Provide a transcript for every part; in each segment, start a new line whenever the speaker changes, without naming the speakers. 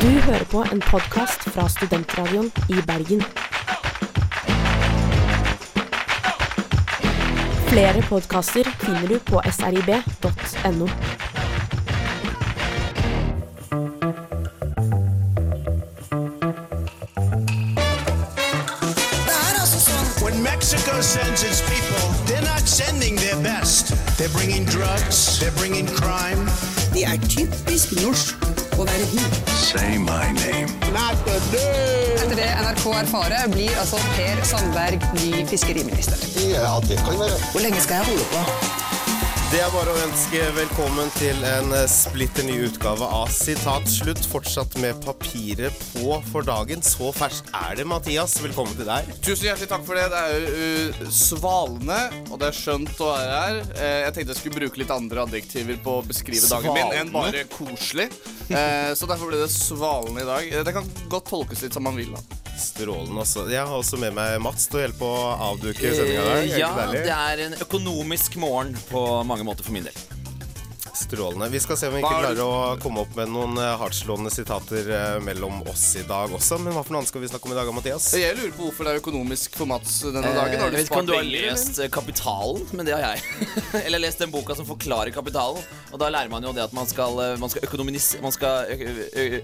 Du hører på en podkast fra Studentradioen i Bergen. Flere podkaster finner du på srib.no.
Mexico sends its people, they're not sending their best. They're bringing drugs, they're bringing crime.
Det er typisk norsk å være god.
Say my name.
Not the news.
Etter det NRK erfarer, blir altså Per Sandberg ny fiskeriminister.
Ja, det kan være.
Hvor lenge skal jeg holde på?
Det er bare å ønske velkommen til en eh, splitter ny utgave av Sitat slutt. Fortsatt med papiret på for dagen. Så ferskt er det, Mathias. Velkommen til deg.
Tusen hjertelig takk for det. Det er jo uh, svalende, og det er skjønt å være her. Eh, jeg tenkte jeg skulle bruke litt andre adjektiver på å beskrive dagen min enn bare koselig. Eh, så derfor ble det svalende i dag. Eh, Det kan godt tolkes litt som man vil. da.
Strålende, Også. Jeg har også med meg Mats til å hjelpe å avduke sendinga
Eh, Ja, det er en økonomisk morgen på mange måter for min del.
Strålende. Vi skal se om vi ikke
er
klarer å komme opp med noen eh, hardtslående sitater eh, mellom oss i dag også. Men hva for noe annet skal vi snakke om i dag, Mathias?
Jeg lurer på hvorfor det er økonomisk for Mats denne dagen.
Eh,
Har du
ikke
spart
du har lest Kapitalen, men det har jeg. Eller lest den boka som forklarer kapitalen. Og da lærer man jo det at man skal, man skal, man skal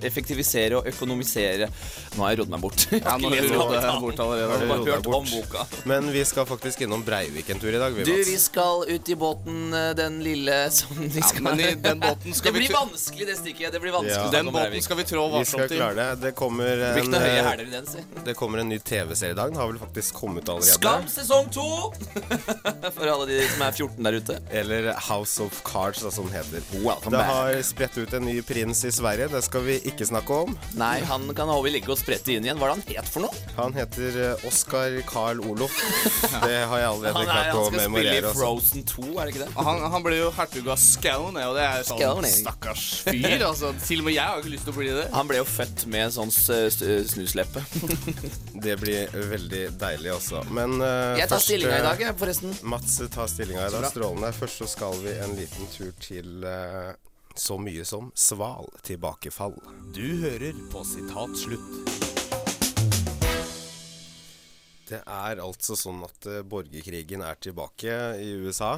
effektivisere og økonomisere Nå har jeg rodd meg bort. Jeg
Ja,
har
nå
ikke
har
lest
du rodd deg
Kapitalen.
bort allerede.
Jeg har bare hørt om boka.
Men vi skal faktisk innom Breivik en tur i dag, vi,
Du, vi skal ut i båten, den lille som vi
Ja,
skal
men i den båten skal
Det
vi
blir vanskelig, det stykket. Det blir vanskelig
Ja.
Den båten skal vi trå varsomt i.
det. Det kommer en, eh,
hæler i den,
det kommer en ny TV-serie i dag. Den har vel faktisk kommet allerede.
Skam sesong to! For alle de som er 14 der ute.
Eller House of Cards, som den heter.
Welcome
Det
back.
har spredt ut en ny prins i Sverige. Det skal vi ikke snakke om.
Nei, han kan håpe ligge og sprette inn igjen. Hva er det han het for noe?
Han heter eh, Oscar Carl Olof. Det har jeg allerede
klart å
memorere.
han skal spille i
altså.
Frozen 2, er det ikke det?
Han, han ble jo hertug av Og det er sånn stakkars fyr. Altså, til og med jeg har ikke lyst til å bli det.
Han ble jo født med en sånn snusleppe.
Det blir veldig deilig også. Men uh,
Jeg tar
først,
stillinga i
eh,
dag, jeg, forresten.
Mats tar stillinga i dag. Strålende. Først så skal vi en liten tur til uh, så mye som Sval tilbakefall.
Du hører på Sitat slutt.
Det er altså sånn at eh, borgerkrigen er tilbake i USA.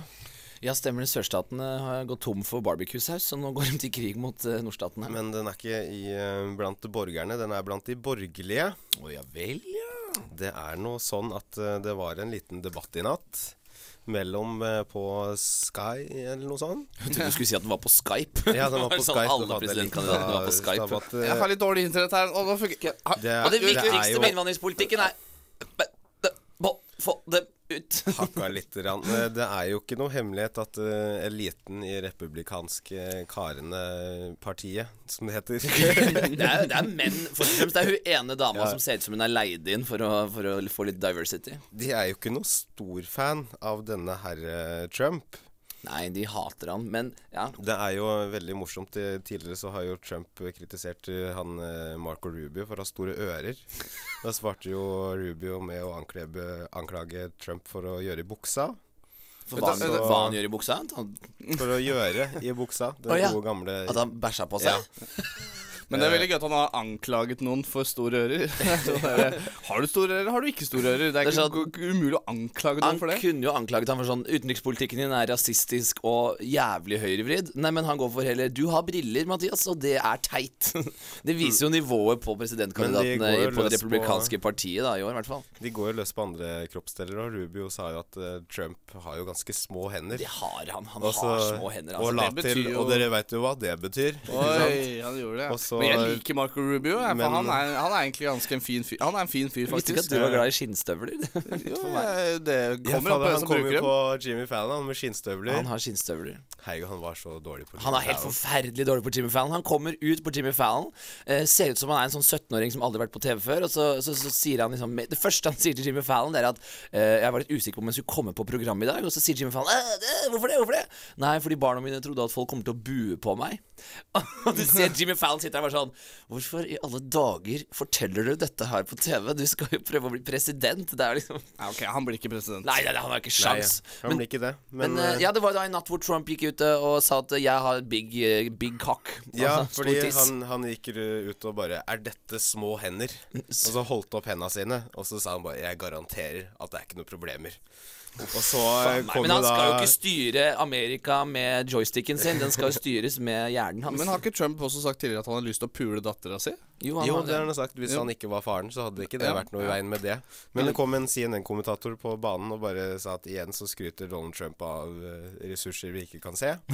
Ja, stemmer det. Sørstatene har gått tom for barbecue-saus, så nå går de til krig mot uh, nordstatene.
Men den er ikke i, uh, blant borgerne, den er blant de borgerlige.
Å ja vel, ja.
Det er nå sånn at uh, det var en liten debatt i natt mellom på Sky eller noe sånt.
Jeg trodde du skulle si at den var på Skype.
Ja, den var på
Sånn
Skype.
Alle presidentkandidatene var på Skype.
stabat,
Jeg har litt dårlig internett her. Og nå funker ikke
Det er-
Og det
det er
viktigste
jo-
med innvandringspolitikken er Få dem ut.
hakka litt. Grann. Eh, Det er jo ikke noe hemmelighet at uh, eliten i republikanske Karene-partiet, som det heter
Det er, det er menn, først og fremst. Det er hun ene dama
Ja.
som ser ut som hun er leid inn for å, for å få litt diversity.
De er jo ikke noe stor fan av denne herre Trump.
Nei, de hater han, men ja.
Det er jo veldig morsomt. Eh, Tidligere så har jo Trump kritisert eh, han eh, Marco Rubio for å ha store ører. Da svarte jo Rubio med å anklage, anklage Trump for å gjøre i buksa.
For hva,
Så-
hva han gjør i buksa?
For å gjøre i buksa. Den
oh, ja.
gode gamle
at han bæsja på seg?
Men det er veldig gøy at han har anklaget noen for store ører. Der, har du store ører, har du ikke store ører? Det er
Det er
ikke
sånn-
umulig å anklage noen for det.
Han kunne jo anklaget ham for sånn Utenrikspolitikken din er rasistisk og jævlig høyrevridd. Nei, men han går for heller Du har briller, Mathias, og det er teit. Det viser jo nivået på presidentkandidatene
de
på det
republikanske på-
partiet da, i år, i hvert fall.
De går jo løs på andre kroppsdeler, og Rubio sa jo at uh, Trump har jo ganske små hender.
Det har han. Han
Også,
har små hender.
og,
Altså.
la til,
jo-
og dere veit jo hva det betyr.
Oi, han gjorde det.
Og så-
men jeg liker Marco Rubio, jeg,
Men-
han, er, han er egentlig ganske en fin fyr. Han er en fin fyr,
Jeg visste ikke at du var glad i skinnstøvler.
Jo, jeg- det
Ja,
kommer
fader,
opp på
han
kommer som
kom jo på Jimmy Fallon han med skinnstøvler.
Han har skinnstøvler.
Herregud, han var så dårlig på
Han er helt
Fallon.
forferdelig dårlig på Jimmy Fallon. Han kommer ut på Jimmy Fallon, eh, ser ut som han er en sånn 17-åring som aldri har vært på TV før, og så, så, så sier han liksom Det første han sier til Jimmy Fallon, det er at eh, Jeg var litt usikker på om jeg skulle komme på programmet i dag, og så sier Jimmy Fallon «Øh, det, Hvorfor det? Hvorfor det? Nei, fordi barna mine trodde at folk kommer til å bue på meg. Og du ser Jimmy Fallon sitter der jeg bare sånn Hvorfor i alle dager forteller du dette her på TV? Du skal jo prøve å bli president. Det er liksom
Ja, ok, Han blir ikke president.
Nei, nei, han har ikke sjans.
Han blir ikke det.
Men,
Men,
eh,
eh,
ja, det var da en natt hvor Trump gikk ut eh, og sa at jeg har big, big cock.
Ja,
Altså,
fordi han, han gikk ut og bare Er dette små hender? Og så holdt opp hendene sine, og så sa han bare Jeg garanterer at det er ikke noen problemer. Og så Fan,
Nei, men han
da
skal jo ikke styre Amerika med joysticken sin. Den skal jo styres med hjernen hans.
Men har ikke Trump også sagt tidligere at han har lyst til å pule dattera si?
Jo, han
Jo, det har han sagt. Hvis han ikke var faren, så hadde ikke det
Ja.
vært noe i veien med det. Men det kom en CNN-kommentator på banen og bare sa at igjen så skryter Donald Trump av eh, ressurser vi ikke kan se.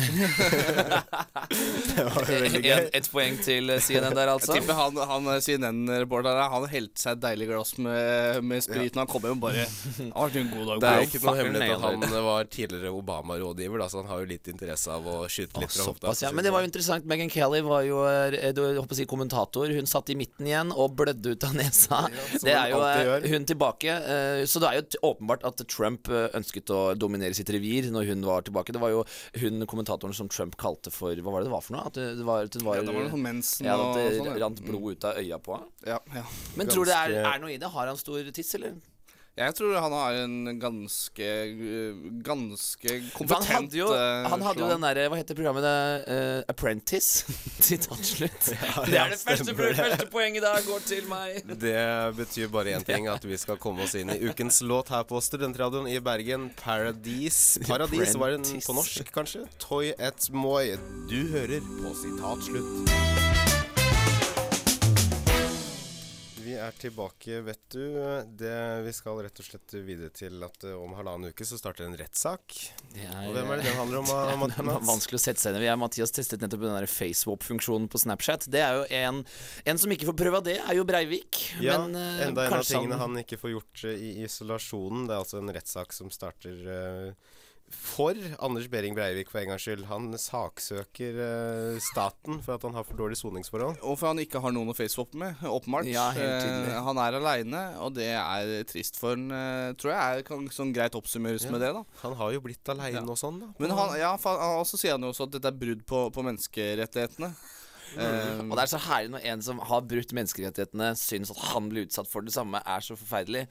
det var veldig gøy.
En, et poeng til eh, CNN der, altså.
Jeg tipper han, han CNN-reporteren Han helte seg et deilig glass med, med spriten. han kom hjem og bare Det har vært en god dag.
Det er jo ikke noe
hemmelig
hemmelighet at han var tidligere Obama-rådgiver, så han har jo litt interesse av å skyte litt fra hofta.
Såpass, ja. Men det var jo interessant. Megan Kelly var jo jeg du håper å si, kommentator. Hun satt i midten igjen og blødde ut av nesa.
Ja,
det er jo eh, hun tilbake. eh, Så det er jo åpenbart at Trump eh, ønsket å dominere sitt revir når hun var tilbake. Det var jo hun kommentatoren som Trump kalte for Hva var det det var for noe? At det, var, at det var,
Ja, det var noe sånn mensen
ja,
og
at det
sånn,
rant blod ut av øya på henne.
Ja, ja.
Men tror du det er, er noe i det? Har han stor tiss, eller?
Jeg tror han har en ganske Ganske
kompetent han
kompetent
hadde jo,
eh,
han hadde jo den derre Hva heter programmet? Eh, Apprentice. Sitat slutt. det er det første, første poenget da går til meg.
Det betyr bare én ting, at vi skal komme oss inn i ukens låt her på Studentradioen i Bergen. Paradis. Paradis var den på norsk, kanskje? Toy et moi.
Du hører på Sitat slutt.
Vi er tilbake, vet du. Det, vi skal rett og slett videre til at eh, om halvannen uke så starter en rettssak. Og hvem er det den handler om?
Det er vanskelig å sette seg inn i. Jeg og Mathias testet nettopp den FaceWap-funksjonen på Snapchat. Det er jo en, en som ikke får prøve av det, er jo Breivik.
Ja,
Men, uh,
enda en av tingene han ikke får gjort uh, i isolasjonen. Det er altså en rettssak som starter eh, for Anders Behring Breivik for en gangs skyld. Han saksøker eh, staten for at han har for dårlige soningsforhold.
Og for han ikke har noen å facewap med, åpenbart.
Ja, helt tydelig.
Eh, han er aleine, og det er trist for han, eh, tror jeg er, kan sånn greit oppsummeres
Ja.
med det, da.
Han har jo blitt aleine
Ja.
og sånn, da.
Men han, ja, fa- han også sier han jo også at dette er brudd på, på menneskerettighetene. Eh,
Og det er så herlig når en som har brutt menneskerettighetene, syns at han blir utsatt for det samme, er så forferdelig.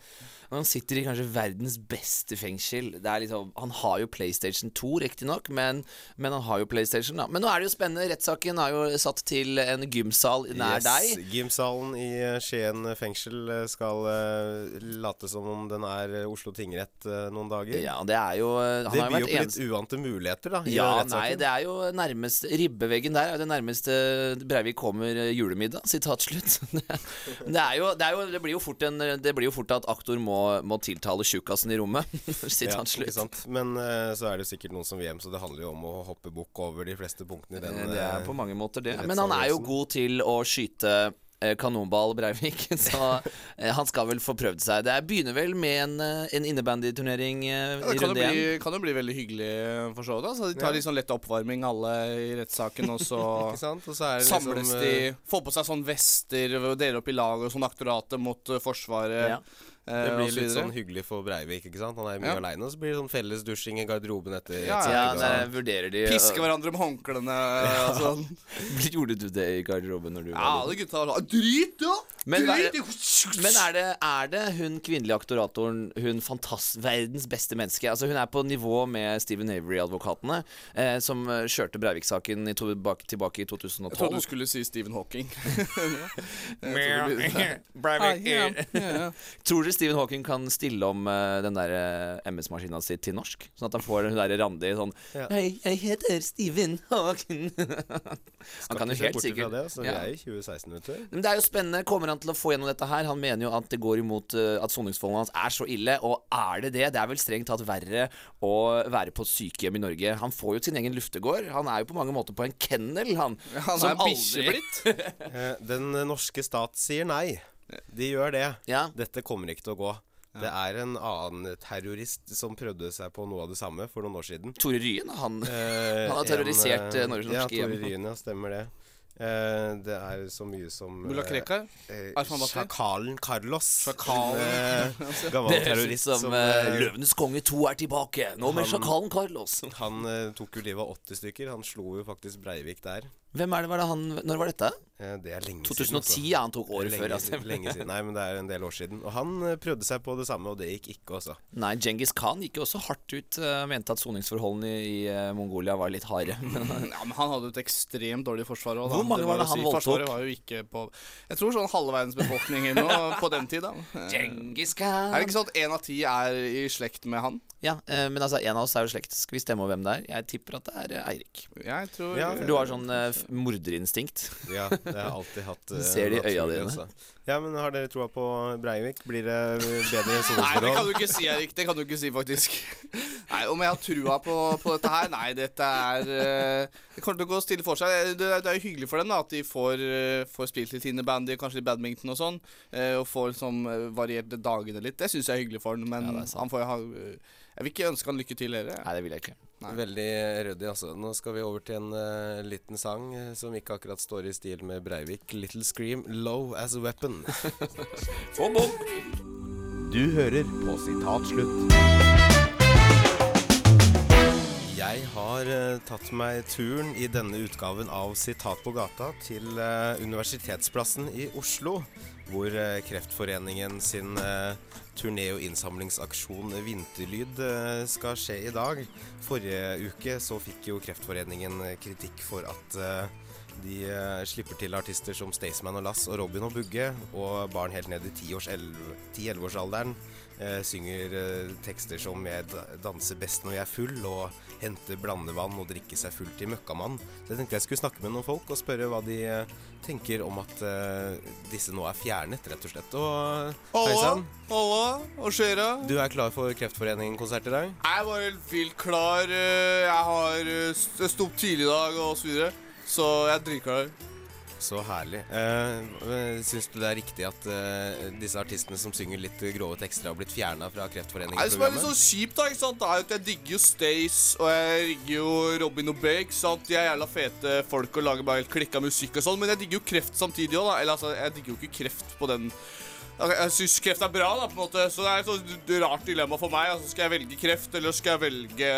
Men han sitter i kanskje verdens beste fengsel. Det liksom, han har jo PlayStation 2, riktignok, men, men han har jo PlayStation, da. Men nå er det jo spennende. Rettssaken er jo satt til en gymsal nær deg.
Gymsalen i eh, Skien fengsel eh, skal uh, late som om den er Oslo tingrett uh, noen dager.
Ja, det er jo Han
det
har
byr jo på litt uante muligheter, da.
Ja, nei, det er jo nærmest Ribbeveggen der er jo det nærmeste Breivik kommer eh, julemiddag. Sitat slutt. det, er jo, det, jo, det blir jo fort en Det blir jo fort at aktor må, må tiltale tjukkasen i rommet.
Ja,
Sitat
ikke
slutt.
Men eh, så er det sikkert noen som hjem, så det handler jo om å hoppe bukk over de fleste punktene i den.
Det er
eh,
på mange måter det. Men han er jo god til å skyte eh, kanonball Breivik, så eh, han skal vel få prøvd seg. Det er- begynner vel med en, eh, en innebandyturnering eh,
ja,
i
kan
runde én.
bli, kan jo bli veldig hyggelig for så vidt. De tar litt sånn lett oppvarming alle i rettssaken, og så
Ikke sant? Og så er det
samles
liksom,
de,
eh,
får på seg sånn vester, og deler opp i lag og sånn aktoratet mot eh, Forsvaret.
Ja.
Eh,
Det blir litt sånn hyggelig for Breivik, ikke sant? Han er mye
Ja.
aleine, og så blir det sånn felles dusjing i garderoben etter
Ja,
rettssaken,
Ja,
nei,
vurderer de
Piske hverandre med håndklærne og sånn.
Gjorde du det i garderoben når du
Ja,
var
alle gutta var sånn Drit, ja!
Men hva er
Drit!
Men er det, er det hun kvinnelige aktoratoren, hun fantast, verdens beste menneske Altså Hun er på nivå med Stephen Avery-advokatene, eh, som eh, kjørte Breivik-saken i to, bak, tilbake i 2012.
Jeg trodde du skulle si Stephen Hawking.
Breivik
Ja, ja.
Tror dere Stephen Hawking kan stille om uh, den der eh, MS-maskina si til norsk? Sånn at han får hun der Randi sånn
Ja.
Hei, jeg heter Stephen Hawking. han kan jo helt sikkert
det, så
Ja.
Vi er i 2016, vet du.
Men det er jo spennende. Kommer han til å få gjennom dette her? Han mener jo at det går imot uh, at soningsforholdene hans er så ille. Og er det det? Det er vel strengt tatt verre å være på sykehjem i Norge. Han får jo sin egen luftegård. Han er jo på mange måter på en kennel, han.
Han
som
er bikkje
aldri-
blitt.
Den norske stat sier nei. De gjør det.
Ja.
Dette kommer ikke til å gå. Det er en annen terrorist som prøvde seg på noe av det samme for noen år siden.
Tore Ryen, han
Eh,
Han har terrorisert,
en,
eh, Norges
Ja,
norske hjem.
Tore Ryen, ja, stemmer det. Eh, det er så mye som
Mulla Krekar.
eh, Sjakalen Carlos.
Sjakalen.
En, eh, gammel
Det høres ut
terrorist
som,
som
eh,
eh,
Løvenes konge 2 er tilbake. Nå med
Han-
sjakalen Carlos.
Han eh, tok jo livet av 80 stykker. Han slo jo faktisk Breivik der.
Hvem er det, var det han Når var dette?
Eh, Det er lenge
2010,
siden. 2010,
ja. Han tok året
lenge,
før. Altså.
lenge siden. Nei, men det er en del år siden. Og han eh, prøvde seg på det samme, og det gikk ikke, altså.
Nei, Djengis Khan gikk jo også hardt ut. eh, mente at soningsforholdene i, Mongolia var litt harde.
Ja, men Han hadde jo et ekstremt dårlig forsvar. også, da.
Hvor mange var det han
si,
voldtok?
Forsvaret var jo ikke på Jeg tror sånn halve verdens befolkning nå på den tid. da
Djengis
Er det ikke sånn at én av ti er i slekt med han?
Ja, eh, men altså, en av oss er jo slekt. Skal vi stemme over hvem det er? Jeg tipper at det er eh, Eirik.
Jeg tror
Ja,
For du har sånn eh, f- morderinstinkt.
Ja, det har jeg alltid hatt. eh,
Ser det i øya dine.
altså. Ja, men har dere troa på Breivik? Blir det bedre
Nei, det kan du ikke si, Eirik. Det kan du ikke si, faktisk. Nei, Om jeg har trua på, på dette her? Nei, dette er eh, Det kommer til å gå stille for seg. Det, er- det er jo hyggelig for dem da at de får, får spilt litt innebandy, kanskje litt badminton og sånn. eh, Og får liksom eh, variert dagene litt. Det syns jeg er hyggelig for ham. Men
Ja,
han får jo ha Jeg vil ikke ønske han lykke til heller.
Nei, det vil jeg ikke.
Veldig ryddig, altså. Nå skal vi over til en uh, liten sang eh, som ikke akkurat står i stil med Breivik. 'Little Scream', 'Low As A Weapon'.
Bom, bom.
Du hører på Sitatslutt.
Jeg har uh, tatt meg turen i denne utgaven av Sitat på gata til uh, Universitetsplassen i Oslo, hvor Kreftforeningen sin turné- og innsamlingsaksjon Vinterlyd eh, skal skje i dag. Forrige uke så fikk jo Kreftforeningen kritikk for at eh, de eh, slipper til artister som Staysman og Lass og Robin og Bugge, og barn helt ned i 10-11-årsalderen eh, synger eh, tekster som 'Jeg danser best når jeg er full', og 'Hente blandevann og drikke seg full til møkkamann'. Så jeg tenkte jeg skulle snakke med noen folk og spørre hva de eh, tenker om at disse nå er fjernet, rett og slett. Og hei
Halla,
sann,
halla, hva skjer da?
du er klar for Kreftforeningen-konsert i dag?
Jeg var helt vilt klar. Jeg har st- jeg sto opp tidlig i dag og så videre. Så jeg er dritklar.
Så herlig. Eh, Syns du det er riktig at eh, disse artistene som synger litt grove tekster, har blitt fjerna fra
Det som er litt
Kreftforeningen-programmet?
sånn kjipt, da, ikke sant, det er jo at jeg digger jo Stace og jeg digger jo Robin og Bake. sant? De er jævla fete folk og lager bare helt klikka musikk og sånn, men jeg digger jo Kreft samtidig òg, da. Eller altså, jeg digger jo ikke Kreft på den Jeg syns kreft er bra, da, på en måte, så det er et sånt rart dilemma for meg. altså Skal jeg velge kreft, eller skal jeg velge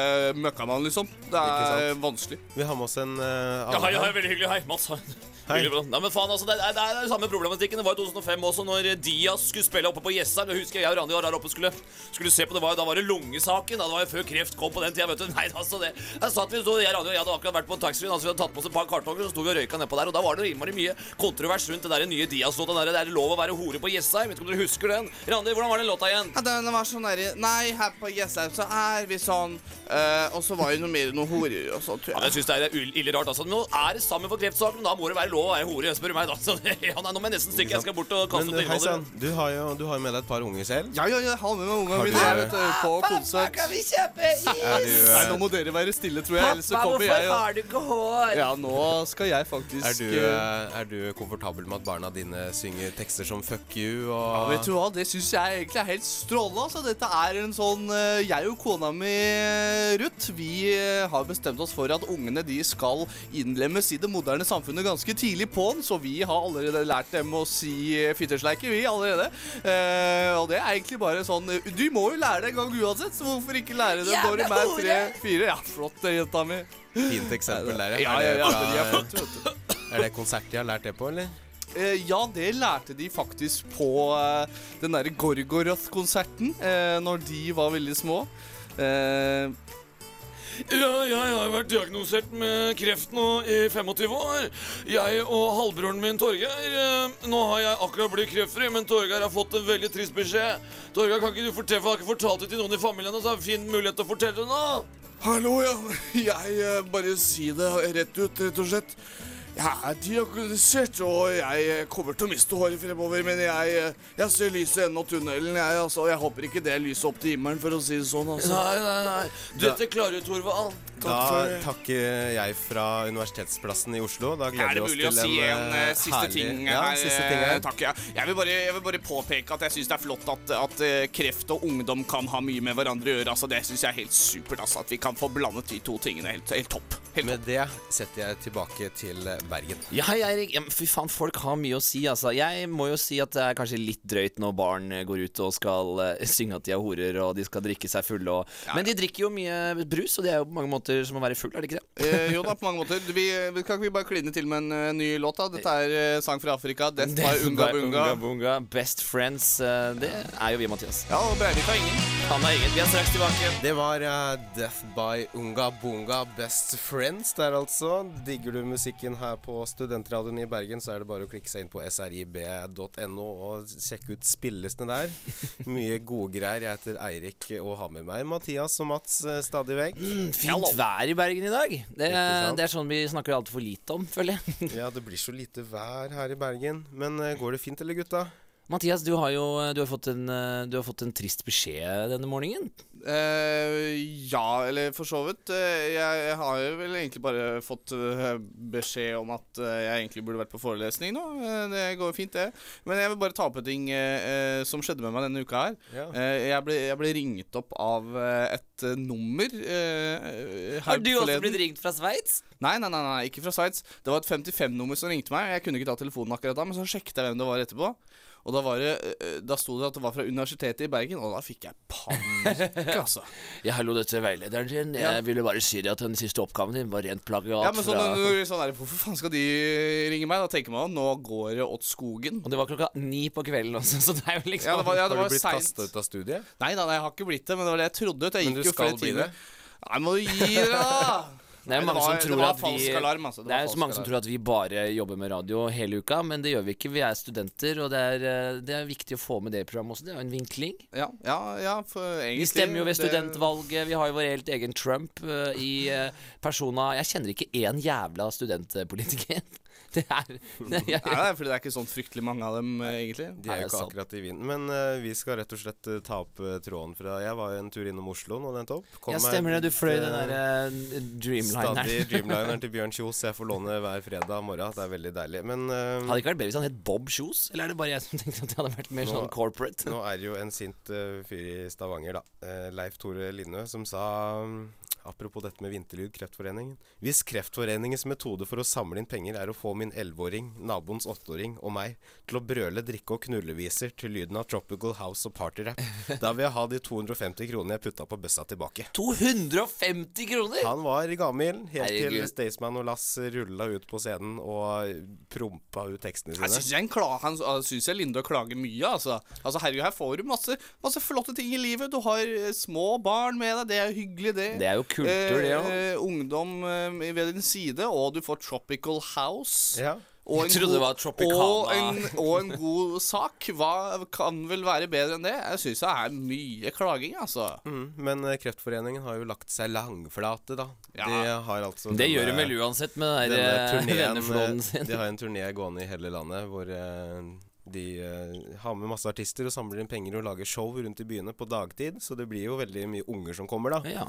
Møkkamann, liksom? Det er vanskelig.
Vi har med oss en uh,
Ja, hei, hei, veldig hyggelig. Hei, Mats. Bra. Nei, men faen, altså, det er, det er den samme problematikken. Det var i 2005 også, når Diaz skulle spille oppe på Jessheim. Jeg husker jeg og Randi var der oppe skulle, skulle se på det. Var, da var det lungesaken. Da det var jo før kreft kom på den tida. vet du. Nei, altså, det, Der satt vi, så jeg, Randi og jeg hadde akkurat vært på en taxfree. Altså, vi hadde tatt på oss et par kartonger, så sto vi og røyka nedpå der. Og da var det innmari mye kontrovers rundt det der nye Diaz-låta. Det er lov å være hore på Jessheim. Vet ikke om dere husker den? Randi, hvordan var den låta igjen?
Ja, den var sånn derre Nei, her på Jessheim så er vi sånn uh, Og så var det noe mer noe horer og sånn, tror
Ja,
jeg.
syns det er ille rart. altså. Nå er det sammen for kreftsaken. Da må det være lov å være hore, spør du meg. da. Så, ja, nei, nå må jeg nesten stikke. Jeg skal bort og kaste
opp
innholdet.
du, har jo- du har jo med deg et par unger selv.
Ja, ja, jeg har med meg ungene
Har
mine vet du, på konsert.
vi kjøpe is?
Du,
Nei,
eh,
nå må dere være stille, tror jeg, ellers så kommer jeg og
du ikke hår?
Ja, nå skal jeg faktisk
er, du,
eh,
eh, er du komfortabel med at barna dine synger tekster som 'fuck you'
ja, vet du hva, Det syns jeg egentlig er helt strålende. Altså. Dette er en sånn eh, Jeg og kona mi, Ruth, vi eh, har bestemt oss for at ungene de skal innlemmes i det moderne samfunnet ganske tidlig på'n, så vi har allerede lært dem å si fyttersleike, fittesleike, vi allerede. Eh, og det er egentlig bare sånn eh, Du må jo lære det en gang uansett, så hvorfor ikke lære det når de er tre-fire? Ja, flott, jenta mi.
Fint eksempel der,
Ja, ja, ja.
Er
De er
det,
flotte, vet du.
fra, er det konsert de har lært det på, eller?
Eh, ja, det lærte de faktisk på eh, den derre Gorgoroth-konserten eh, når de var veldig små. Eh,
Ja, jeg har vært diagnosert med kreft nå i 25 år. Jeg og halvbroren min Torgeir eh, Nå har jeg akkurat blitt kreftfri, men Torgeir har fått en veldig trist beskjed. Torgeir, kan ikke du fortelle, for jeg har ikke fortalt det til noen i familien, så har fin mulighet til å fortelle det nå.
Hallo, ja. Jeg eh, bare si det rett ut, rett og slett. Jeg er diagnostisert, og jeg eh, kommer til å miste håret fremover. Men jeg, eh, jeg ser lyset i enden av tunnelen. Jeg, altså, jeg håper ikke det lyset opp til himmelen, for å si det sånn. altså.
Nei, nei, nei. Dette klarer du, Torvald.
Da takker jeg fra Universitetsplassen i Oslo. Da gleder
Er det mulig å si en
eh,
eh, siste
herlig-
ting
ja,
her?
siste ting her.
Takk, ja. jeg, vil bare, jeg vil bare påpeke at jeg syns det er flott at, at kreft og ungdom kan ha mye med hverandre å gjøre. Altså, det syns jeg er helt supert. Altså, at vi kan få blandet de to tingene. Helt, helt topp.
Med det setter jeg tilbake til Bergen.
Ja, hei, Eirik. Ja, fy faen, folk har mye å si, altså. Jeg må jo si at det er kanskje litt drøyt når barn eh, går ut og skal uh, synge at de er horer, og de skal drikke seg fulle og Men de drikker jo mye brus, og det er jo på mange måter som å være full, er det ikke det?
Eh, jo da, på mange måter. Vi, vi kan ikke vi bare kline til med en uh, ny låt, da? Dette er uh, sang fra Afrika. Death by Unga Bunga.
Bunga. Best Friends. eh, det er jo vi, Mathias.
Ja, og Breivik har ingen.
Han er ingen. Vi er straks tilbake.
Det var eh, Death by Unga Bunga Best Friends der, altså. Digger du musikken her på Studentradioen i Bergen, så er det bare å klikke seg inn på srib.no og sjekke ut spillelistene der. Mye gode greier. Jeg heter Eirik og har med meg Mathias og Mats eh, stadig vekk.
Fint vær i Bergen i dag. Det, det er sånn vi snakker altfor lite om, føler jeg.
Ja, det blir så lite vær her i Bergen. Men eh, går det fint, eller gutta?
Mathias, du har jo du har fått en, eh, du har fått en trist beskjed denne morgenen.
Uh, ja, eller for så vidt. Eh, jeg, jeg har jo vel egentlig bare fått beskjed om at jeg egentlig burde vært på forelesning nå. Det går fint, det. Men jeg vil bare ta opp en ting uh, som skjedde med meg denne uka her.
Ja.
Uh, jeg, ble, jeg ble ringt opp av et nummer her
Har du også blitt ringt fra Sveits?
Nei, nei, nei, nei, ikke fra Sveits. Det var et 55-nummer som ringte meg. Jeg kunne ikke ta telefonen akkurat da, men så sjekket jeg hvem det var etterpå. Og da, var det, eh, da sto det at det var fra Universitetet i Bergen, og da fikk jeg panikk, altså.
Ja, hallo, dette er veilederen din. Jeg
Ja.
ville bare si deg at den siste oppgaven din var rent plagiat
Ja, men sånn,
fra
når- sånn det. Hvorfor faen skal de ringe meg? Da tenker man nå går det åt skogen.
Og det var klokka ni på kvelden også, så det er jo liksom
Ja, det var, ja, det
Har du blitt
seint.
kasta ut av studiet?
Nei, da, nei, jeg har ikke blitt det, men det var det jeg trodde. Jeg
Men du
jo
skal bli det?
Nei, må du gi deg, da!
Det er
jo
mange som tror
det
vi
alarm, altså.
Det er mange som tror at vi bare jobber med radio hele uka, men det gjør vi ikke. Vi er studenter, og det er, eh, det er viktig å få med det i programmet også. Det er jo en vinkling.
Ja, ja, ja, egentlig
Vi stemmer jo ved studentvalget. Vi har jo vår helt egen Trump uh, i uh, persona Jeg kjenner ikke én jævla studentpolitiker. Det er det er-
Nei, det er fordi det er ikke sånn fryktelig mange av dem, eh, egentlig.
De er jo ikke akkurat i vinden. Men uh, vi skal rett og slett uh, ta opp uh, tråden fra Jeg var jo en tur innom Oslo nå nettopp. Kom
Ja, stemmer det. Du fløy den der Dreamlineren.
Stadig Dreamlineren til Bjørn Kjos jeg får låne hver fredag morgen. Det er veldig deilig. Men
Hadde det ikke vært bedre hvis han het Bob Kjos? Eller er det bare jeg som tenkte at det hadde vært mer
Nå-
sånn corporate?
nå er det jo en sint fyr i Stavanger, da. Leif Tore Lindø, som sa um, Apropos dette med vinterlyd, Kreftforeningen. Hvis Kreftforeningens metode for å samle inn penger er å få min 11-åring, naboens 8-åring og meg til å brøle, drikke og knulleviser til lyden av Tropical House og Partyrap, da vil jeg ha de 250 kronene jeg putta på bøssa tilbake.
250 kroner!
Han var gammel helt til
Herregud.
Staysman og Lass rulla ut på scenen og prompa ut tekstene
Jeg
sine.
syns jeg, kla- han- jeg synes jeg Linda klager mye, altså. altså. Herregud, her får du masse, masse flotte ting i livet. Du har eh, små barn med deg, det er hyggelig, det.
Det er jo kultur, det òg.
Eh, ungdom eh, ved din side, og du får Tropical House.
Ja.
Og
Jeg trodde det var Tropicana.
Og en, og en god sak. Hva kan vel være bedre enn det? Jeg syns det er mye klaging, altså.
Mm, men eh, Kreftforeningen har jo lagt seg langflate, da.
Ja.
De har altså
Det gjør de
denne-
vel uansett med den
denne
der eh, venneflåten
eh,
sin.
De har en turné gående i hele landet hvor eh, de eh, har med masse artister og samler inn penger og lager show rundt i byene på dagtid. Så det blir jo veldig mye unger som kommer, da.
Ja.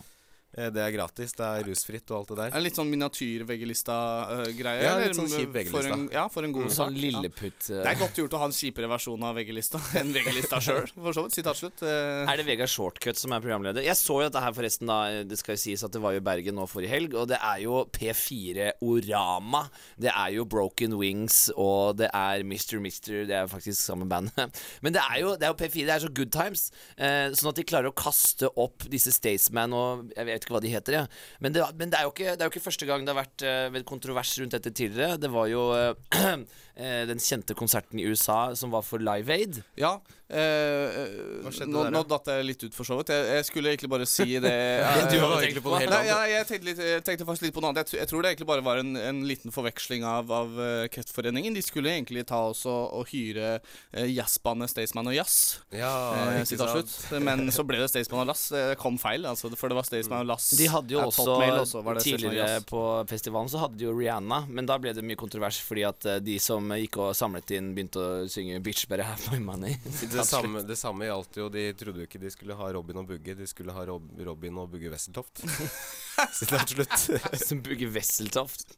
Eh, Det er gratis, det er rusfritt og alt det
Det
der.
er litt sånn miniatyr-VG-lista-greie.
Ja, litt sånn kjip VG-lista.
ja, for en god sak.
Sånn lilleputt
Ja.
eh.
Det er godt gjort å ha en kjipere versjon av VG-lista enn VG-lista sjøl, for så vidt. Sitat slutt. Eh,
Er det Vegard Shortcut som er programleder? Jeg så jo dette her forresten da Det skal jo sies at det var jo i Bergen nå forrige helg, og det er jo P4 Orama. Det er jo Broken Wings, og det er Mr. Mister. Det er faktisk samme band. Men det er jo, det er jo P4. Det er så good times. Eh, sånn at de klarer å kaste opp disse Staysman og Jeg vet ikke hva de heter, jeg. Men, det, men det, er ikke, det er jo ikke første gang det har vært uh, kontrovers rundt dette tidligere. Det var jo eh, den kjente konserten i USA som var for Live Aid.
ja. eh, nå, nå datt jeg litt ut, for så vidt. Jeg, jeg skulle egentlig bare si det.
Du
Eh,
hadde tenkt på det hele
Nei, ja, jeg, tenkte litt, jeg tenkte faktisk litt på noe annet. Jeg, jeg tror det egentlig bare var en, en liten forveksling av, av eh, Kreftforeningen. De skulle egentlig ta oss og, og hyre uh, jazzbandet Staysman og Jazz.
Ja,
Eh,
ikke
sitat
sant?
slutt. Men så ble det Staysman og Lass. Det kom feil, altså, for det var Staysman og Lass.
De hadde jo også,
også,
tidligere på festivalen så hadde de jo Rihanna, men da ble det mye kontrovers fordi at eh, de som gikk og samlet inn, begynte å synge 'Bitch Better Have My Money'.
Det samme, det samme gjaldt jo De trodde jo ikke de skulle ha Robin og Bugge, de skulle ha Rob, Robin og Bugge Wesseltoft. Sitat slutt.
som Bugge Wesseltoft.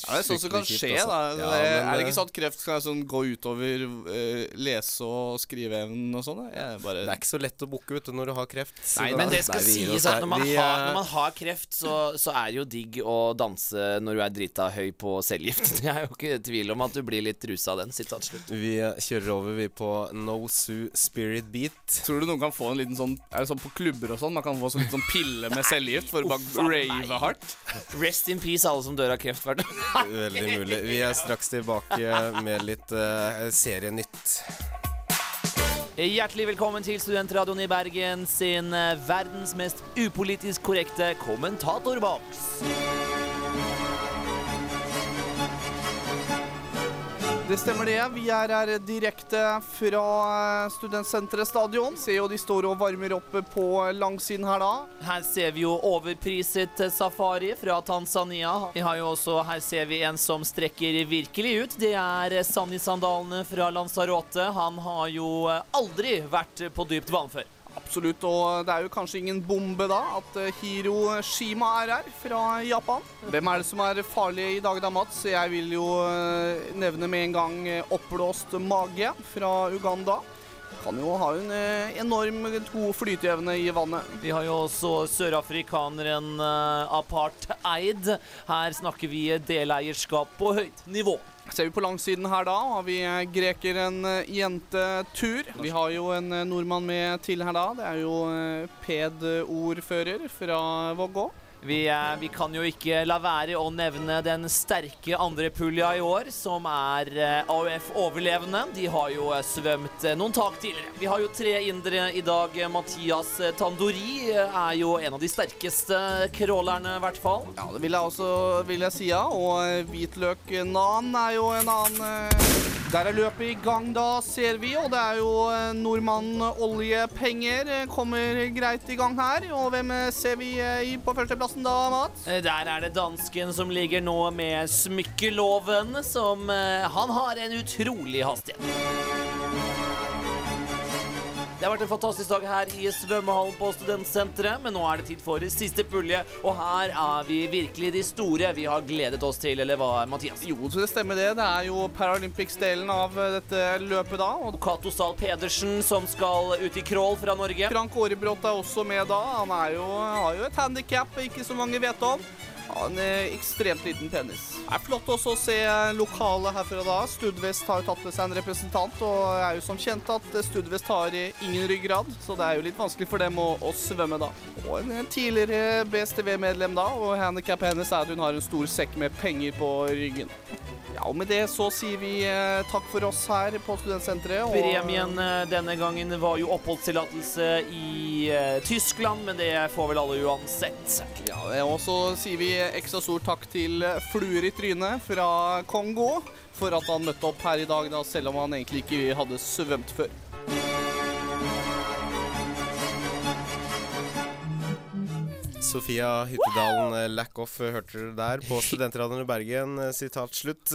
Ja, det er sånt som kan skje,
kjipt,
da.
altså.
det,
Ja, men,
er det ikke sånn at kreft skal sånn gå utover uh, lese- og skriveevnen og sånn? bare
Det er ikke så lett å booke ut når du har kreft.
Nei,
Men det skal sies at når man,
Vi,
har, når man har kreft, så, så er det jo digg å danse når du er drita høy på cellegift. Jeg er jo ikke tvil om at du blir litt rusa av den. Sitat slutt.
Vi kjører over vi på No Sue Spirit Beat.
Tror du noen kan få en liten sånn Er det sånn på klubber og sånn? Man kan få sånn, sånn pille med cellegift for å bare rave hardt?
Rest in peace, alle som dør av kreft. hvert år.
Veldig mulig. Vi er straks tilbake med litt uh, serienytt.
Hjertelig velkommen til Studentradioen i Bergen sin eh, verdens mest upolitisk korrekte kommentatorboks.
Det stemmer det. Vi er her direkte fra eh, Studentsenteret stadion. Ser jo de står og varmer opp på langsiden her da.
Her ser vi jo overpriset safari fra Tanzania. Vi har jo også, Her ser vi en som strekker virkelig ut. Det er Sanni-sandalene fra Lanzarote. Han har jo aldri vært på dypt vann før.
Absolutt, og det er jo kanskje ingen bombe da at eh, Hiro Shima er her fra Japan. Hvem er det som er farlig i dag da, Mats? Jeg vil jo eh, nevne med en gang eh, oppblåst mage fra Uganda. Kan jo ha en enormt enorm god flyteevne i vannet.
Vi har jo også sørafrikaneren uh, apartheid. Her snakker vi deleierskap på høyt nivå.
Ser vi på langsiden her da, har vi eh, grekeren eh, jentetur. Vi har jo en eh, nordmann med til her da. Det er jo eh, PED-ordfører fra Vågå.
Vi, eh, vi kan jo ikke la være å nevne den sterke andrepulja i år, som er eh, AUF-overlevende. De har jo eh, svømt noen tak tidligere. Vi har jo tre indere i dag. Mathias Tandori er jo en av de sterkeste crawlerne, i hvert fall.
Ja, det vil jeg også vil jeg si, ja. Og eh, hvitløk-nan er jo en annen Der er løpet i gang, da, ser vi. Og det er jo eh, nordmann oljepenger eh, kommer greit i gang her. Og hvem eh, ser vi på førsteplassen da, Mats?
Eh, Der er det dansken som ligger nå med smykkeloven, som Han har en utrolig hastighet. Det har vært en fantastisk dag her i svømmehallen på Studentsenteret, men nå er det tid for siste pulje, og her er vi virkelig de store vi har gledet oss til, eller hva, Mathias?
Jo, så det stemmer det. Det er jo Paralympics-delen av dette løpet da. Og
Cato Zahl Pedersen som skal ut i crawl fra Norge.
Frank Aarebrot er også med da. Han er jo, har jo et handikap ikke så mange vet om. Har en ekstremt liten penis. Det er flott også å se lokalet herfra da. Studvest har jo tatt med seg en representant, og det er jo som kjent at Studvest har ingen ryggrad, så det er jo litt vanskelig for dem å, å svømme da. Og en en tidligere BSTV-medlem da, og handikappet hennes er at hun har en stor sekk med penger på ryggen. Ja, og med det så sier vi eh, takk for oss her på Studentsenteret. og-
Premien eh, denne gangen var jo oppholdstillatelse i eh, Tyskland, men det får vel alle uansett.
Ja, og så sier vi ekstra stor takk til Fluer i trynet fra Kongo for at han møtte opp her i dag, da, selv om han egentlig ikke hadde svømt før.
Sofia Hyttedalen, eh, Lack Off, eh, hørte dere der på Studentradioen i Bergen. Eh, Sitat slutt.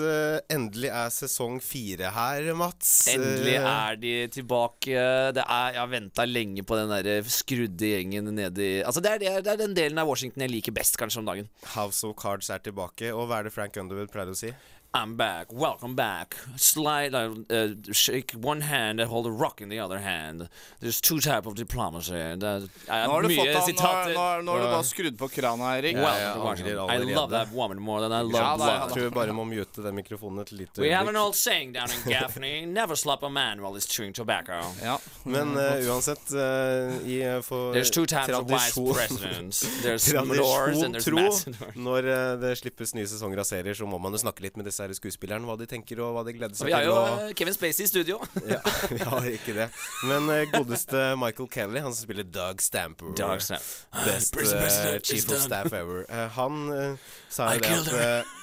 Endelig er sesong fire her, Mats.
Endelig er de tilbake. Det er, jeg har venta lenge på den der skrudde gjengen nedi Altså det er, det, er, det den delen av Washington jeg liker best, kanskje, om dagen.
House of Cards er tilbake. Og hva er det Frank Underwood pleide å si?
I'm back, welcome back. Slide, uh, uh, shake one hand and hold a rock in the other hand. There's two type of diplomacy. Det er, er
Nå har du
mye
fått han, nå,
sitater.
nå, nå har du bare skrudd på krana, Erik.
Well,
jeg angrer.
I love that woman more than I love
Ja, da,
Jeg tror vi bare må mute den mikrofonen et lite
We have an old saying down in Gaffney Never slap a man while he's chewing tobacco.
Ja.
Men uh, uansett, uh, i, eh, for
There's two types of wise presidents. There's Lords and there's
tro, når det slippes nye sesonger av serier, så må man jo snakke litt med disse her skuespilleren hva de tenker og hva de gleder seg til.
Vi har jo
og-
Kevin Spacey i studio.
ja, vi har ikke det. Men eh, godeste Michael Kelly, han som spiller Doug Stamper
Doug Stamp.
Best eh, chief of staff ever. Eh, han uh, sa jo det at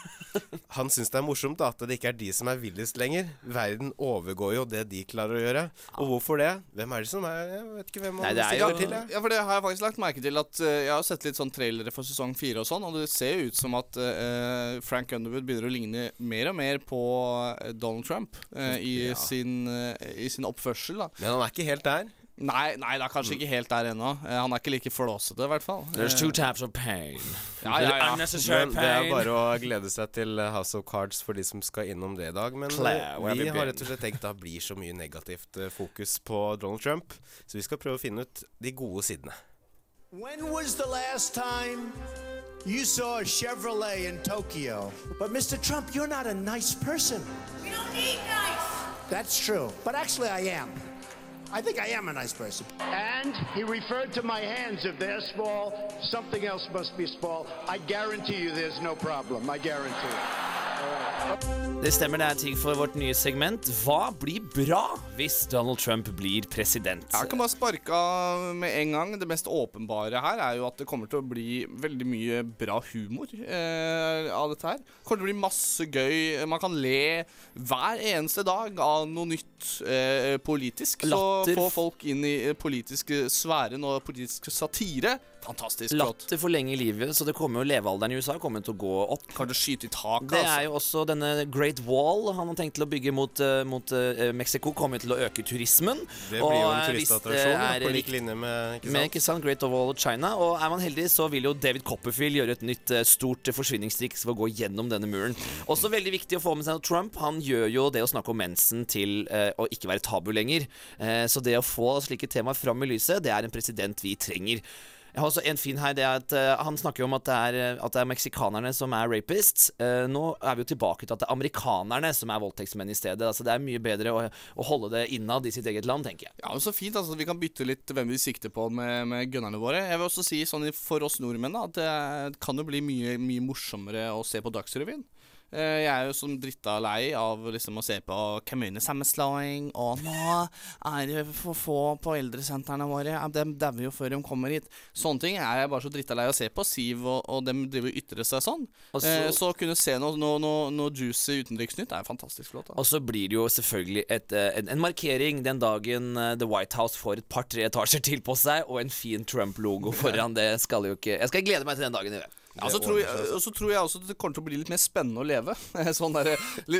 han syns det er morsomt da, at det ikke er de som er villest lenger. Verden overgår jo det de klarer å gjøre. Og hvorfor det? Hvem er det som er Jeg vet ikke hvem
Nei, det er jo-
til. Jeg.
Ja, for det har jeg faktisk lagt merke til at uh, Jeg har sett litt sånn trailere for sesong fire og sånn, og det ser jo ut som at uh, Frank Underwood begynner å ligne mer og mer på eh, Donald Trump uh, i,
Ja.
sin, i sin oppførsel, da.
Men han er ikke helt der.
Nei, nei, det er kanskje ikke helt der ennå. Eh, han er ikke like flåsete, i hvert fall.
There's
Eh,
two types of pain.
Ja, ja, ja.
Unnecessary
pain. det er bare å glede seg til eh, House of Cards for de som skal innom det i dag. Men
Claire,
eh, vi har rett og slett tenkt det blir så mye negativt eh, fokus på Donald Trump, så vi skal prøve å finne ut de gode sidene.
When was the last time you saw a Chevrolet in Tokyo? But Mr. Trump, you're not a nice person.
We don't need nice.
That's true. But actually, I am. I think I am a nice person. And he referred to my hands. If they're small, something else must be small. I guarantee you there's no problem. I guarantee it.
Det stemmer, det er ting for vårt nye segment. Hva blir bra hvis Donald Trump blir president?
Jeg kan bare sparke av med en gang. Det mest åpenbare her er jo at det kommer til å bli veldig mye bra humor eh, av dette her. Det kommer til å bli masse gøy. Man kan le hver eneste dag av noe nytt eh, politisk.
Latter.
Så få folk inn i eh, politiske sfæren og politisk satire. Fantastisk flott.
Latter forlenger livet, så det kommer jo levealderen i USA kommer til å gå opp.
Kan du skyte i taket,
Det
altså?
er jo også denne Great Wall han har tenkt til å bygge mot, eh, mot uh, Mexico, kommer til å øke turismen.
Det blir jo en
eh,
turistattraksjon da, på lik linje med ikke
Med ikke sant, Great Wall of China. Og er man heldig, så vil jo David Copperfield gjøre et nytt stort forsvinningstriks for å gå gjennom denne muren. Også veldig viktig å få med seg at Trump han gjør jo det å snakke om mensen til uh, å ikke være tabu lenger. Uh, så det å få slike temaer fram i lyset, det er en president vi trenger. Jeg har også en fin her, det er at uh, Han snakker jo om at det er, eh, at det er meksikanerne som er rapists. Uh, nå er vi jo tilbake til at det er amerikanerne som er voldtektsmenn i stedet. Altså Det er mye bedre å, å holde det innad i sitt eget land, tenker jeg.
Ja, men Så fint altså, at vi kan bytte litt hvem vi sikter på med, med gunnerne våre. Jeg vil også si sånn for oss nordmenn da, at det kan jo bli mye, mye morsommere å se på Dagsrevyen. Eh, Jeg er jo som dritta lei av liksom å se på kommunesammenslåing, og nå er det for få på eldresentrene våre, de dauer jo før de kommer hit. Sånne ting er jeg bare så dritta lei av å se på. Siv og, og dem driver og ytrer seg sånn.
Altså, så-
Eh, så å kunne se noe, noe, noe, noe juicy utenriksnytt er fantastisk flott. Da.
Og så blir det jo selvfølgelig et, eh, en, en markering den dagen eh, The White House får et par-tre etasjer til på seg, og en fin Trump-logo foran. Det skal jo ikke Jeg skal glede meg til den dagen. Gjøre.
Ja, så tror, jeg, og så tror jeg også at det kommer til å bli litt mer spennende å leve. Sånn der,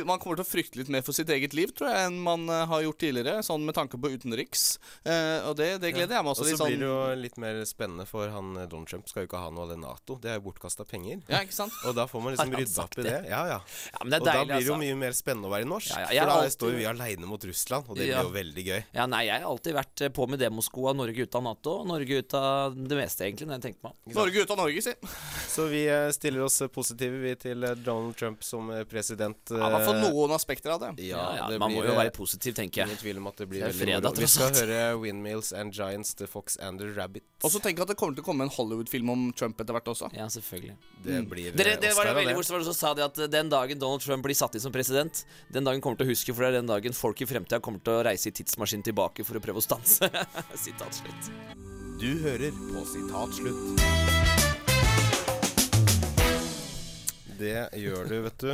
man kommer til å frykte litt mer for sitt eget liv, tror jeg, enn man eh, har gjort tidligere. Sånn med tanke på utenriks. Eh, og det, det gleder jeg meg
Og
også
så
litt sånn.
blir det jo litt mer spennende, for han eh, Donald Trump skal jo ikke ha noe av det Nato. Det er jo bortkasta penger.
Ja, ikke sant?
Og da får man liksom rydda opp i
det?
Ja, ja.
Ja, men det er
og da blir det jo
altså.
mye mer spennende å være norsk.
Ja, ja,
for da
alltid-
står vi aleine mot Russland, og det
Ja.
blir jo veldig gøy.
Ja, nei, jeg har alltid vært på med demoskoa Norge ut av Nato. Norge ut av det meste, egentlig, når jeg tenker meg om.
Norge ut av Norge, si.
Så vi eh, stiller oss eh, positive vi til eh, Donald Trump som president.
Ja, I hvert fall
eh,
noen aspekter av det.
Ja, ja,
det
man må jo være positiv, tenker
Ingen
jeg.
tvil om at det blir
Det
veldig moro. Vi skal høre Windmills and Giants, The Fox and the Rabbit.
Og så tenker jeg at det kommer til å komme en Hollywood-film om Trump etter hvert også.
Ja, selvfølgelig.
Det blir mm.
Dere, det var
det
veldig morsomt som sa de at den dagen Donald Trump blir satt inn som president, den dagen kommer til å huske, for det er den dagen folk i fremtida kommer til å reise i tidsmaskin tilbake for å prøve å stanse. Sitat slutt.
Du hører på Sitat slutt.
Det gjør du, vet du.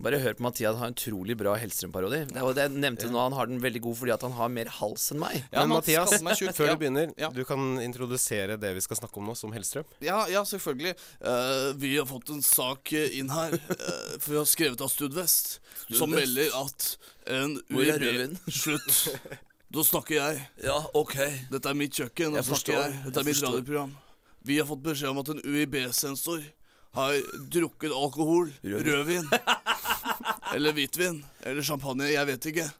Bare hør på Mathias har en utrolig bra Hellstrøm-parodi. Det var det jeg nevnte nå, Han har den veldig god fordi at han har mer hals enn meg.
Ja,
Men Mathias, før
Ja.
du begynner,
Ja.
du kan introdusere det vi skal snakke om nå, som Hellstrøm.
Ja, ja, selvfølgelig. Uh, vi har fått en sak inn her uh, for vi har skrevet av Studvest, som melder at en UiB Slutt. Da snakker jeg.
Ja, ok.
Dette er mitt kjøkken.
Jeg forstår,
jeg. Dette
jeg
er mitt
forstår.
radioprogram. Vi har fått beskjed om at en UiB-sensor har drukket alkohol, rødvin, eller hvitvin, eller champagne, jeg vet ikke,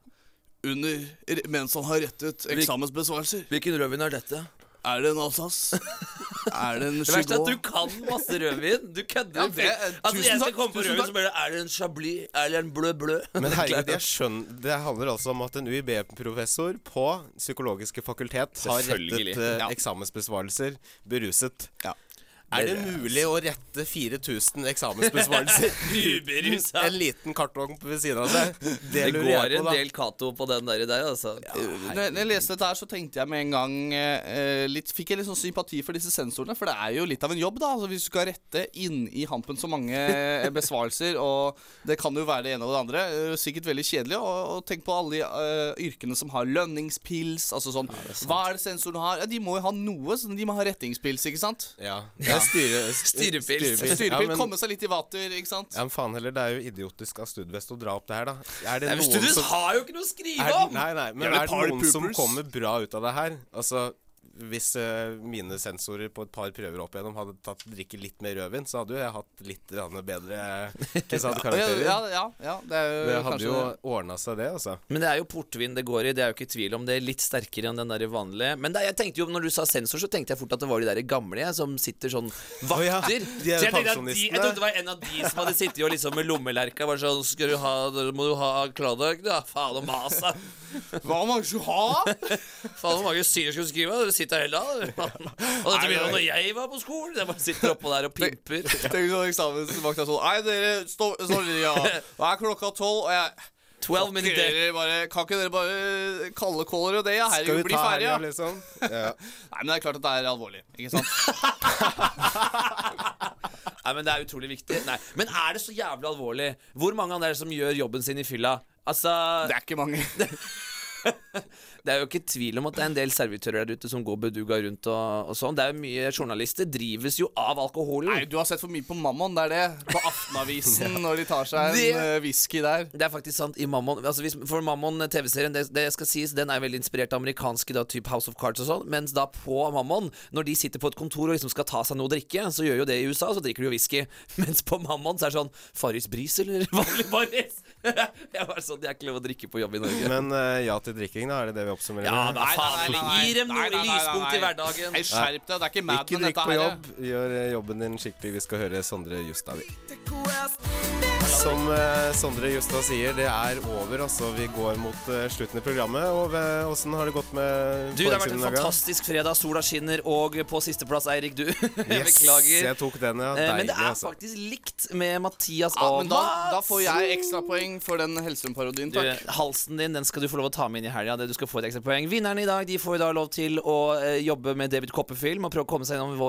under, mens han har rettet eksamensbesvarelser.
Hvilken rødvin er dette?
Er det en Alsace? Er det en
Det verste er at du kan masse rødvin. Du kødder.
Ja, det
altså,
tusen
jeg skal
takk,
komme på
tusen
rødvin,
takk.
så blir det Er det en chablis Er det en blø blø?
Men herregud, jeg skjønner Det handler altså om at en UiB-professor på Psykologiske fakultet har rettet eh,
Ja.
eksamensbesvarelser beruset.
Ja.
Er det mulig å rette 4000 eksamensbesvarelser?
Uberusa.
en liten kartong ved siden av seg? Det,
Det går en
på,
del Cato på den der, der altså.
Når når jeg leste dette her, så tenkte jeg med en gang eh, litt, Fikk jeg litt sånn sympati for disse sensorene, for det er jo litt av en jobb, da. Altså, hvis du skal rette inn i hampen så mange eh, besvarelser, og det kan jo være det ene og det andre. eh, sikkert veldig kjedelig. Og, og tenk på alle de uh, yrkene som har lønningspils. Altså sånn Hva er det sensoren har? Ja, De må jo ha noe, så de må ha rettingspils, ikke sant?
Ja, ja styre,
Styrepils.
Styrepil,
Ja, men-
komme seg litt i vater, ikke sant?
Ja, men faen heller, det er jo idiotisk av Studvest å dra opp det her, da. Er det
Nei,
noen
Studvest
som
har jo ikke noe å skrive
er,
om!
Nei, nei, men
Jævlig
er det noen som kommer bra ut av det her? Altså, hvis eh, mine sensorer på et par prøver opp igjennom hadde tatt drikke litt mer rødvin, så hadde jo jeg hatt litt bedre karakterer.
Ja, ja, ja, det jo
Det hadde jo ordna seg, det, altså.
Men det er jo portvin det går i, det er jo ikke tvil om det. er Litt sterkere enn den der vanlige. Men det, jeg tenkte jo, når du sa sensor, så tenkte jeg fort at det var de der gamle som sitter sånn vakter.
ja, de er
så jeg jeg trodde det var en av de som hadde sittet og liksom med lommelerka var sånn Skal du ha, Må du ha Klodok? Ja, faen og mas.
Hva man skulle ha?
Faen, hvor mange syrer skulle skrive? Dere sitter hele dagen. Og dette begynner når jeg var på skolen. Jeg bare sitter oppå der og pimper.
Tenk sånn eksamensvakta sånn Nei, dere, stå, stå ja. Nå er klokka tolv, og jeg
12 minutes
Kan dere bare, Kan ikke dere bare kalle caller og det, ja?
Skal
Herregud,
vi
bli
ta
ferdig, ja.
liksom? Ja.
Nei, men det er klart at det er alvorlig, ikke sant?
Nei, men Det er utrolig viktig. Nei, Men er det så jævlig alvorlig? Hvor mange av dere som gjør jobben sin i fylla? Altså
Det er ikke mange.
Det er jo ikke tvil om at det er en del servitører der ute som går beduga rundt og, og sånn. Det er jo mye Journalister drives jo av alkohol.
Nei, du har sett for mye på Mammon, det er det. På Aftenavisen, når de tar seg
Det-
en eh, whisky der.
Det er faktisk sant. i Mammon altså hvis, For Mammon TV-serien det, det skal sies, Den er veldig inspirert av amerikanske da, type House of Cards og sånn. Mens da på Mammon, når de sitter på et kontor og liksom skal ta seg noe å drikke, så gjør jo det i USA, så drikker de jo whisky. Mens på Mammon så er det sånn Farris Bris eller vanlig Farris? Jeg var sånn, Det er ikke lov å drikke på jobb i Norge.
Men uh, ja til drikking, da? Er det det vi oppsummerer
ja,
med?
men faen, gi dem
Nei,
noe
nei, nei,
lyspunkt
nei.
i hverdagen.
Hei, skjerp deg. Det er ikke Mad
Ikke
Men,
drikk på jobb. Gjør eh, jobben din skikkelig. Vi skal høre Sondre Justad. Som eh, Sondre Justad sier, det er over. Altså, vi går mot eh, slutten i programmet. Og eh, åssen har det gått med
Du, det har vært en fantastisk fredag. Sola skinner, og på sisteplass, Eirik, du.
Yes,
Beklager.
jeg tok den, ja.
Eh, Men det er
altså.
faktisk likt med Mathias
Ja, men da, da får jeg ekstrapoeng for den Hellstrøm-parodien,
Du,
takk.
halsen din den skal du få lov å ta med inn i helga. Du skal få et ekstra poeng. Vinnerne i dag de får da lov til å jobbe med David Copperfield og prøve å komme seg gjennom,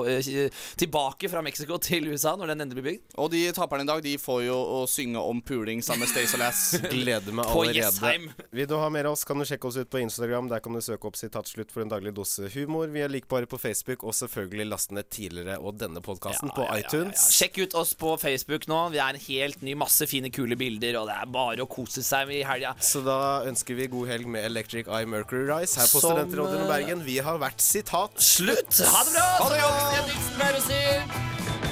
tilbake fra Mexico til USA når den endelig blir bygd.
Og de taperne i dag, de får jo å synge om puling sammen med Stace Lass.
Gleder meg
På
allerede.
Jessheim.
Vil du ha mer av oss, kan du sjekke oss ut på Instagram. Der kan du søke opp Sitatslutt for en daglig dose humor. Vi er likbare på Facebook, og selvfølgelig laste ned tidligere og denne podkasten på
Ja, på ja,
iTunes.
ja. Sjekk ut oss på Facebook nå. Vi er en helt ny, masse fine, kule bilder, og det er bare å kose seg i helga.
Så da ønsker vi god helg med Electric Eye Mercury Rise her på
Som,
Studentradioen i Bergen. Vi har vært sitat.
Slutt! Ha det bra! Ha det godt! Henriksen pleier å si.